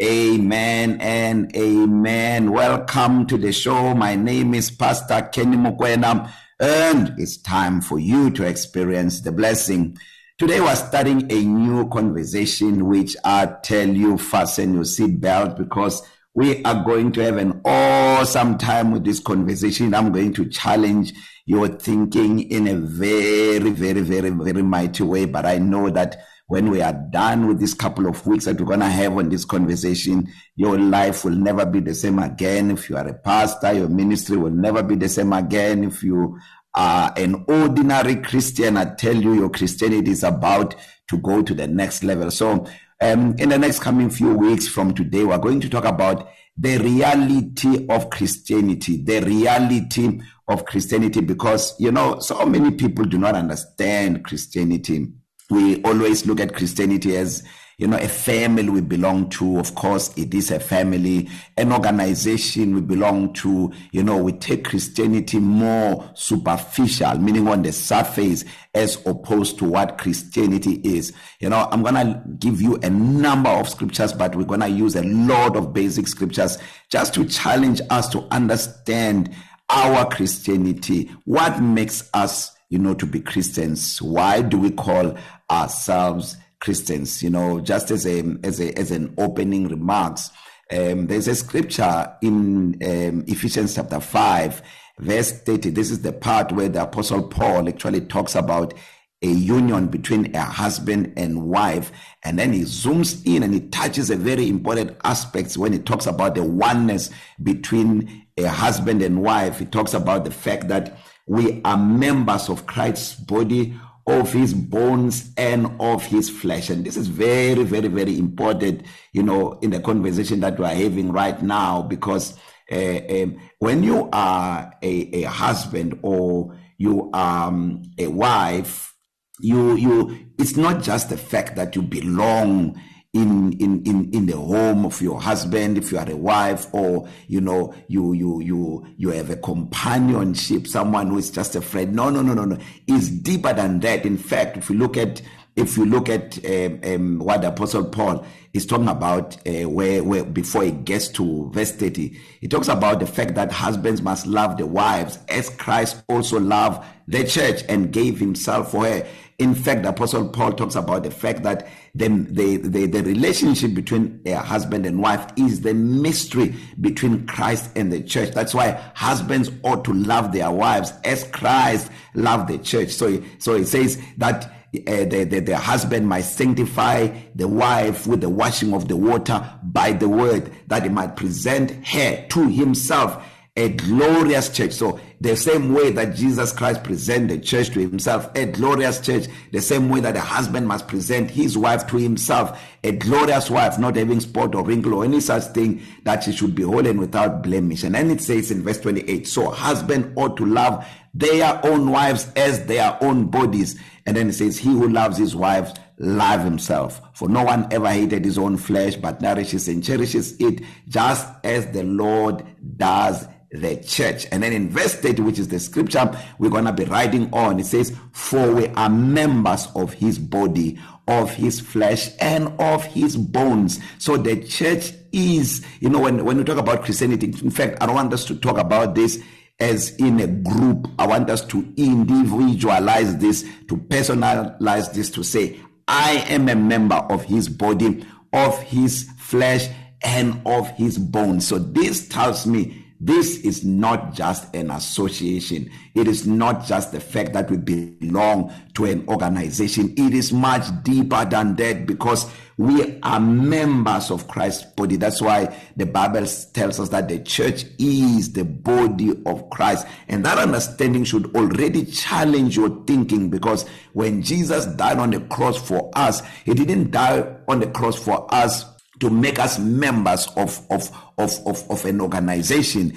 Amen and amen. Welcome to the show. My name is Pastor Kenny Mukwenam. and it's time for you to experience the blessing. Today we're starting a new conversation, which I tell you, fasten your seatbelt because we are going to have an awesome time with this conversation. I'm going to challenge your thinking in a very, very, very, very mighty way. But I know that when we are done with this couple of weeks that we're going to have on this conversation, your life will never be the same again. If you are a pastor, your ministry will never be the same again. If you are an ordinary Christian, I tell you, your Christianity is about to go to the next level. So, um, in the next coming few weeks from today, we're going to talk about the reality of Christianity, the reality of Christianity, because, you know, so many people do not understand Christianity. we always look at Christianity as you know a family we belong to of course it is a family an organization we belong to you know we take christianity more superficial meaning on the surface as opposed to what christianity is you know i'm going to give you a number of scriptures but we're going to use a lot of basic scriptures just to challenge us to understand our christianity what makes us you know, to be Christians. Why do we call ourselves Christians? You know, just as a as a as an opening remarks, um, there's a scripture in um, Ephesians chapter five, verse thirty. This is the part where the apostle Paul actually talks about a union between a husband and wife and then he zooms in and he touches a very important aspects when he talks about the oneness between a husband and wife he talks about the fact that we are members of Christ's body of his bones and of his flesh and this is very very very important you know in the conversation that we are having right now because uh, um, when you are a, a husband or you are um, a wife you you it's not just the fact that you belong in in in in the home of your husband if you are a wife or you know you you you you have a companionship someone who is just a friend no no no no no is deeper than that in fact if you look at if you look at um, um, what Apostle Paul is talking about, uh, where, where before he gets to verse 30, he talks about the fact that husbands must love the wives as Christ also loved the church and gave himself for her. In fact, Apostle Paul talks about the fact that the, the, the, the relationship between a husband and wife is the mystery between Christ and the church. That's why husbands ought to love their wives as Christ loved the church. So, so he says that Eh, the, the, the husband might sanctify the wife with the washing of the water by the word, that he might present her to himself a glorious church. So the same way that Jesus Christ presented the church to himself, a glorious church, the same way that a husband must present his wife to himself, a glorious wife, not having spot or wrinkle or any such thing that she should be holy and without blemish. And then it says in verse 28, so husband ought to love their own wives as their own bodies. And then it says, he who loves his wife love himself for no one ever hated his own flesh but nourishes and cherishes it just as the lord does the church. And then in verse 30, which is the scripture we're going to be riding on, it says, For we are members of his body, of his flesh, and of his bones. So the church is, you know, when, when we talk about Christianity, in fact, I don't want us to talk about this as in a group. I want us to individualize this, to personalize this, to say, I am a member of his body, of his flesh, and of his bones. So this tells me This is not just an association. It is not just the fact that we belong to an organization. It is much deeper than that because we are members of Christ's body. That's why the Bible tells us that the church is the body of Christ. And that understanding should already challenge your thinking because when Jesus died on the cross for us, he didn't die on the cross for us to make us members of of of, of, of an organization.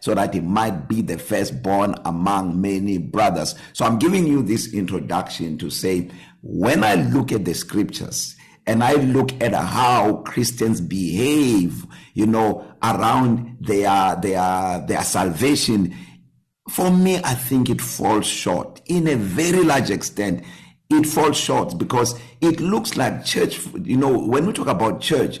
so that he might be the firstborn among among many brothers. So I'm giving you this introduction to say, when I look at the scriptures, and I look at how Christians behave, you know, around their their their salvation, for me, I think it falls short in a very large extent. It falls short because it looks like church. You know, when we talk about church,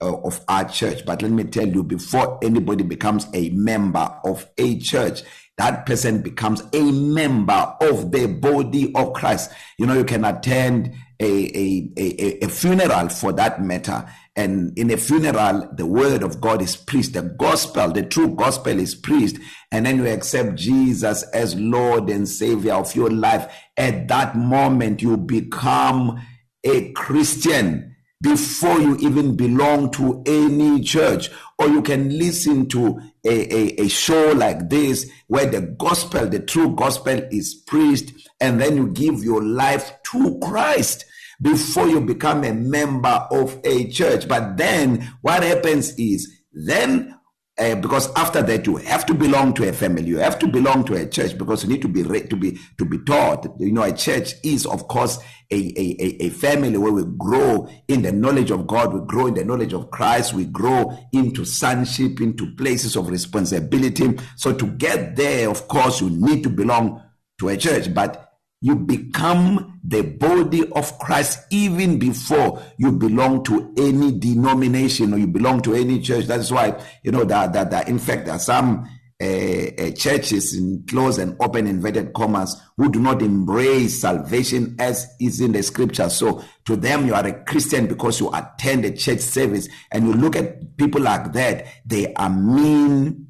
uh, of our church but let me tell you before anybody becomes a member of a church that person becomes a member of the body of Christ. You know, you can attend a, a, a, a funeral for that matter. And in a funeral, the word of God is preached, the gospel, the true gospel is preached. And then you accept Jesus as Lord and Savior of your life. At that moment, you become a Christian before you even belong to any church or you can listen to a, a, a show like this where the gospel the true gospel is preached and then you give your life to christ before you become a member of a church but then what happens is then Uh, because after that you have to belong to a family you have to belong to a church because you need to be re- to be to be taught you know a church is of course a a a family where we grow in the knowledge of God we grow in the knowledge of Christ we grow into sonship into places of responsibility so to get there of course you need to belong to a church but you become the body of Christ even before you belong to any denomination or you belong to any church. That's why, you know, that, that, that in fact, there are some uh, uh, churches in close and open inverted commas who do not embrace salvation as is in the scripture. So to them, you are a Christian because you attend a church service and you look at people like that, they are mean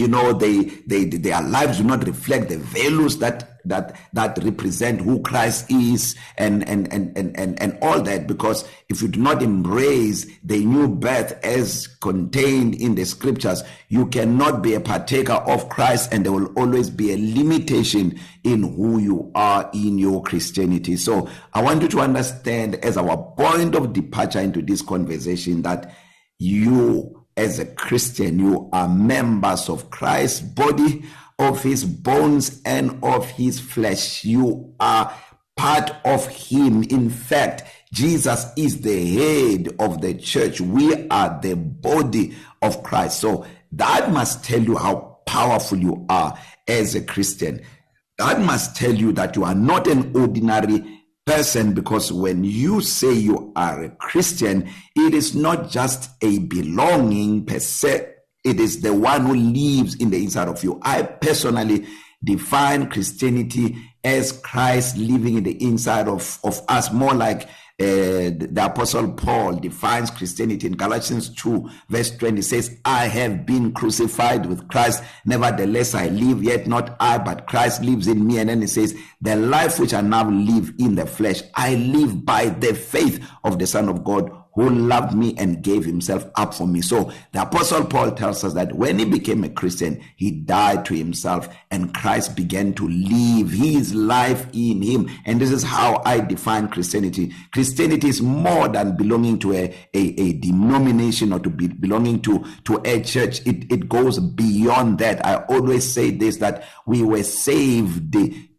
you know they they their lives do not reflect the values that that that represent who Christ is and and and and and, and all that because if you do not embrace the new birth as contained in the scriptures you cannot be a partaker of Christ and there will always be a limitation in who you are in your Christianity so i want you to understand as our point of departure into this conversation that you as a Christian you are members of Christ's body of his bones and of his flesh. You are part of him. In fact, Jesus is the head of the church. We are the body of Christ. So that must tell you how powerful you are as a Christian. That must tell you that you are not an ordinary person because when you say you are a Christian, it is not just a belonging per se, It is the one who lives in the inside of you. I personally define Christianity as Christ living in the inside of of us more like Uh, the apostle Paul defines Christianity in Galatians 2 verse 20 says I have been crucified with Christ nevertheless I live yet not I but Christ lives in me and then he says the life which I now live in the flesh I live by the faith of the son of God who loved me and gave himself up for me. So the apostle Paul tells us that when he became a Christian, he died to himself and Christ began to live his life in him. And this is how I define Christianity. Christianity is more than belonging to a a, a denomination or to be belonging to to a church. It it goes beyond that. I always say this that we were saved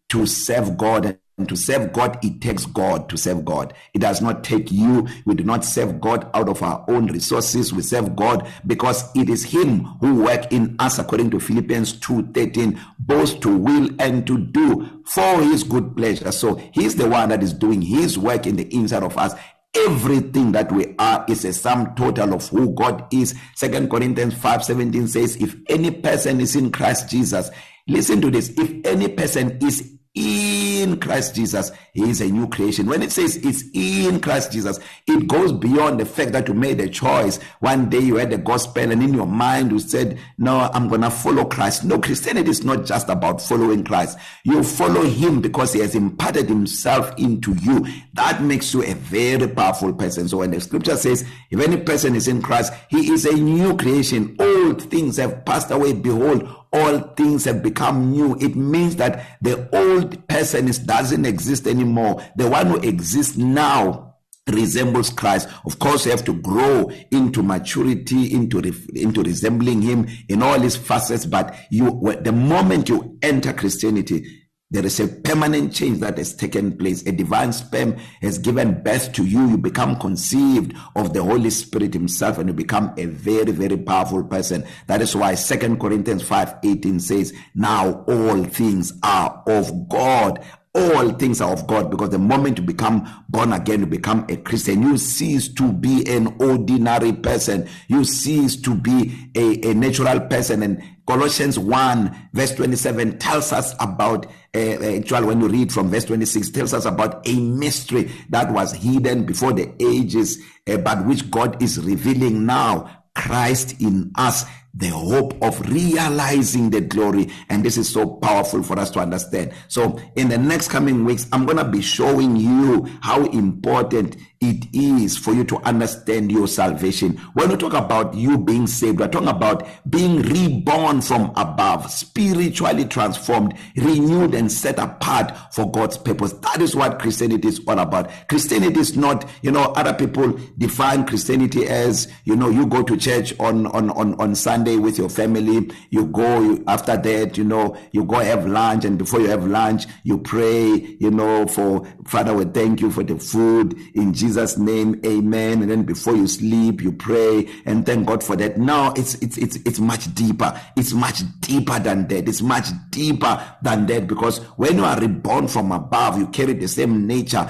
to serve God And to serve God, it takes God to serve God. It does not take you. We do not serve God out of our own resources. We serve God because it is Him who work in us, according to Philippians 2:13, both to will and to do for His good pleasure. So He's the one that is doing His work in the inside of us. everything that we are is a sum total of who God is. Second Corinthians 5:17 says, "If any person is in Christ Jesus, listen to this: if any person is in in Christ Jesus, he is a new creation. When it says it's in Christ Jesus, it goes beyond the fact that you made a choice. One day you had the gospel and in your mind you said, No, I'm going to follow Christ. No, Christianity is not just about following Christ. You follow him because he has imparted himself into you. That makes you a very powerful person. So when the scripture says, If any person is in Christ, he is a new creation. Old things have passed away. Behold, all things have become new it means that the old person is doesn't exist anymore the one who exists now resembles Christ of course you have to grow into maturity into into resembling him in all his facets but you the moment you enter Christianity There is a permanent change that has taken place. A divine sperm has given birth to you. You become conceived of the Holy Spirit himself and you become a very, very powerful person. That is why Second Corinthians 5 18 says, Now all things are of God all things are of God because the moment you become born again, you become a Christian, you cease to be an ordinary person, you cease to be a, a natural person. And Colossians 1, verse 27 tells us about, uh, uh, actually, when you read from verse 26, tells us about a mystery that was hidden before the ages, uh, but which God is revealing now Christ in us the hope of realizing the glory and this is so powerful for us to understand so in the next coming weeks i'm going to be showing you how important it is for you to understand your salvation when we talk about you being saved we're talking about being reborn from above spiritually transformed renewed and set apart for god's purpose that is what christianity is all about christianity is not you know other people define christianity as you know you go to church on on on on sunday Sunday with your family. You go you, after that, you know, you go have lunch, and before you have lunch, you pray, you know, for Father, we thank you for the food in Jesus' name, Amen. And then before you sleep, you pray and thank God for that. Now it's it's it's it's much deeper. It's much deeper than that. It's much deeper than that because when you are reborn from above, you carry the same nature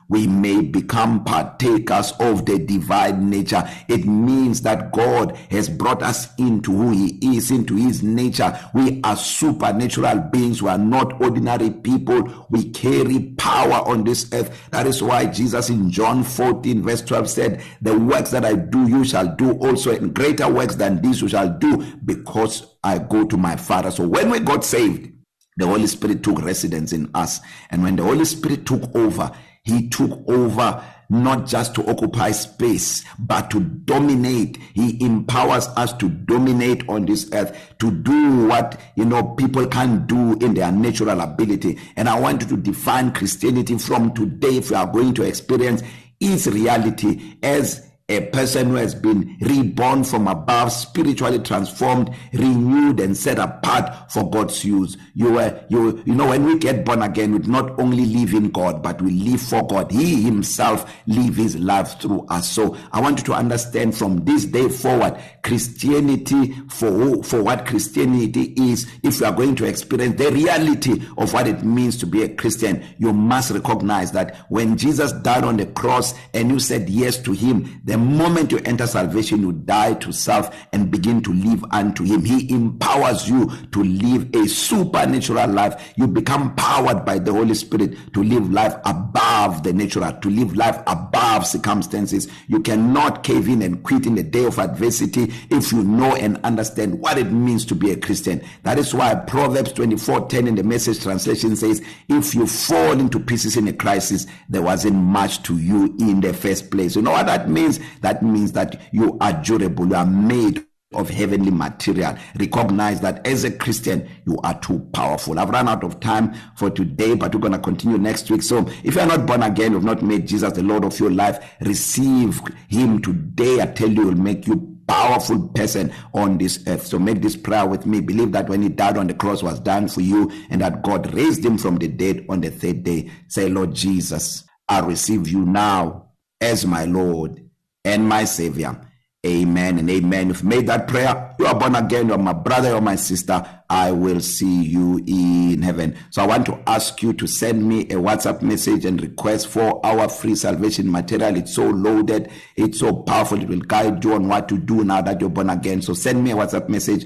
we may become partakers of the divine nature. It means that God has brought us into who he is, into his nature. We are supernatural beings, we are not ordinary people, we carry power power on this earth. That is why Jesus in John 14 verse 12 said, "The works that I do you shall do also and greater works than these you shall do because I go to my Father." So when we got saved, the Holy Spirit took residence in us, and when the Holy Spirit took over, he took over not just to occupy space but to dominate he empowers us to dominate on this earth to do what you know people can do in their natural ability and i want you to define christianity from today if you are going to experience its reality as a person who has been reborn from above spiritually transformed renewed and set apart for God's use you were you you know when we get born again we not only live in God but we live for God he himself live his life through us so i want you to understand from this day forward christianity for who, for what christianity is if you are going to experience the reality of what it means to be a christian you must recognize that when jesus died on the cross and you said yes to him the moment you enter salvation, you die to self and begin to live unto Him. He empowers you to live a supernatural life. You become powered by the Holy Spirit to live life above the natural, to live life above circumstances. You cannot cave in and quit in the day of adversity if you know and understand what it means to be a Christian. That is why Proverbs 24:10 in the message translation says, If you fall into pieces in a crisis, there wasn't much to you in the first place. You know what that means? That means that you are durable, you are made of heavenly material. Recognize that as a Christian, you are too powerful. I've run out of time for today, but we're going to continue next week. So if you're not born again, you've not made Jesus the Lord of your life, receive Him today. I tell you, it will make you powerful person on this earth. So make this prayer with me. Believe that when he died on the cross was done for you and that God raised him from the dead on the third day. Say, Lord Jesus, I receive you now as my Lord and my Savior. Amen and amen. If you made that prayer, you are born again. You are my brother, you are my sister. I will see you in heaven. So I want to ask you to send me a WhatsApp message and request for our free salvation material. It's so loaded, it's so powerful. It will guide you on what to do now that you're born again. So send me a WhatsApp message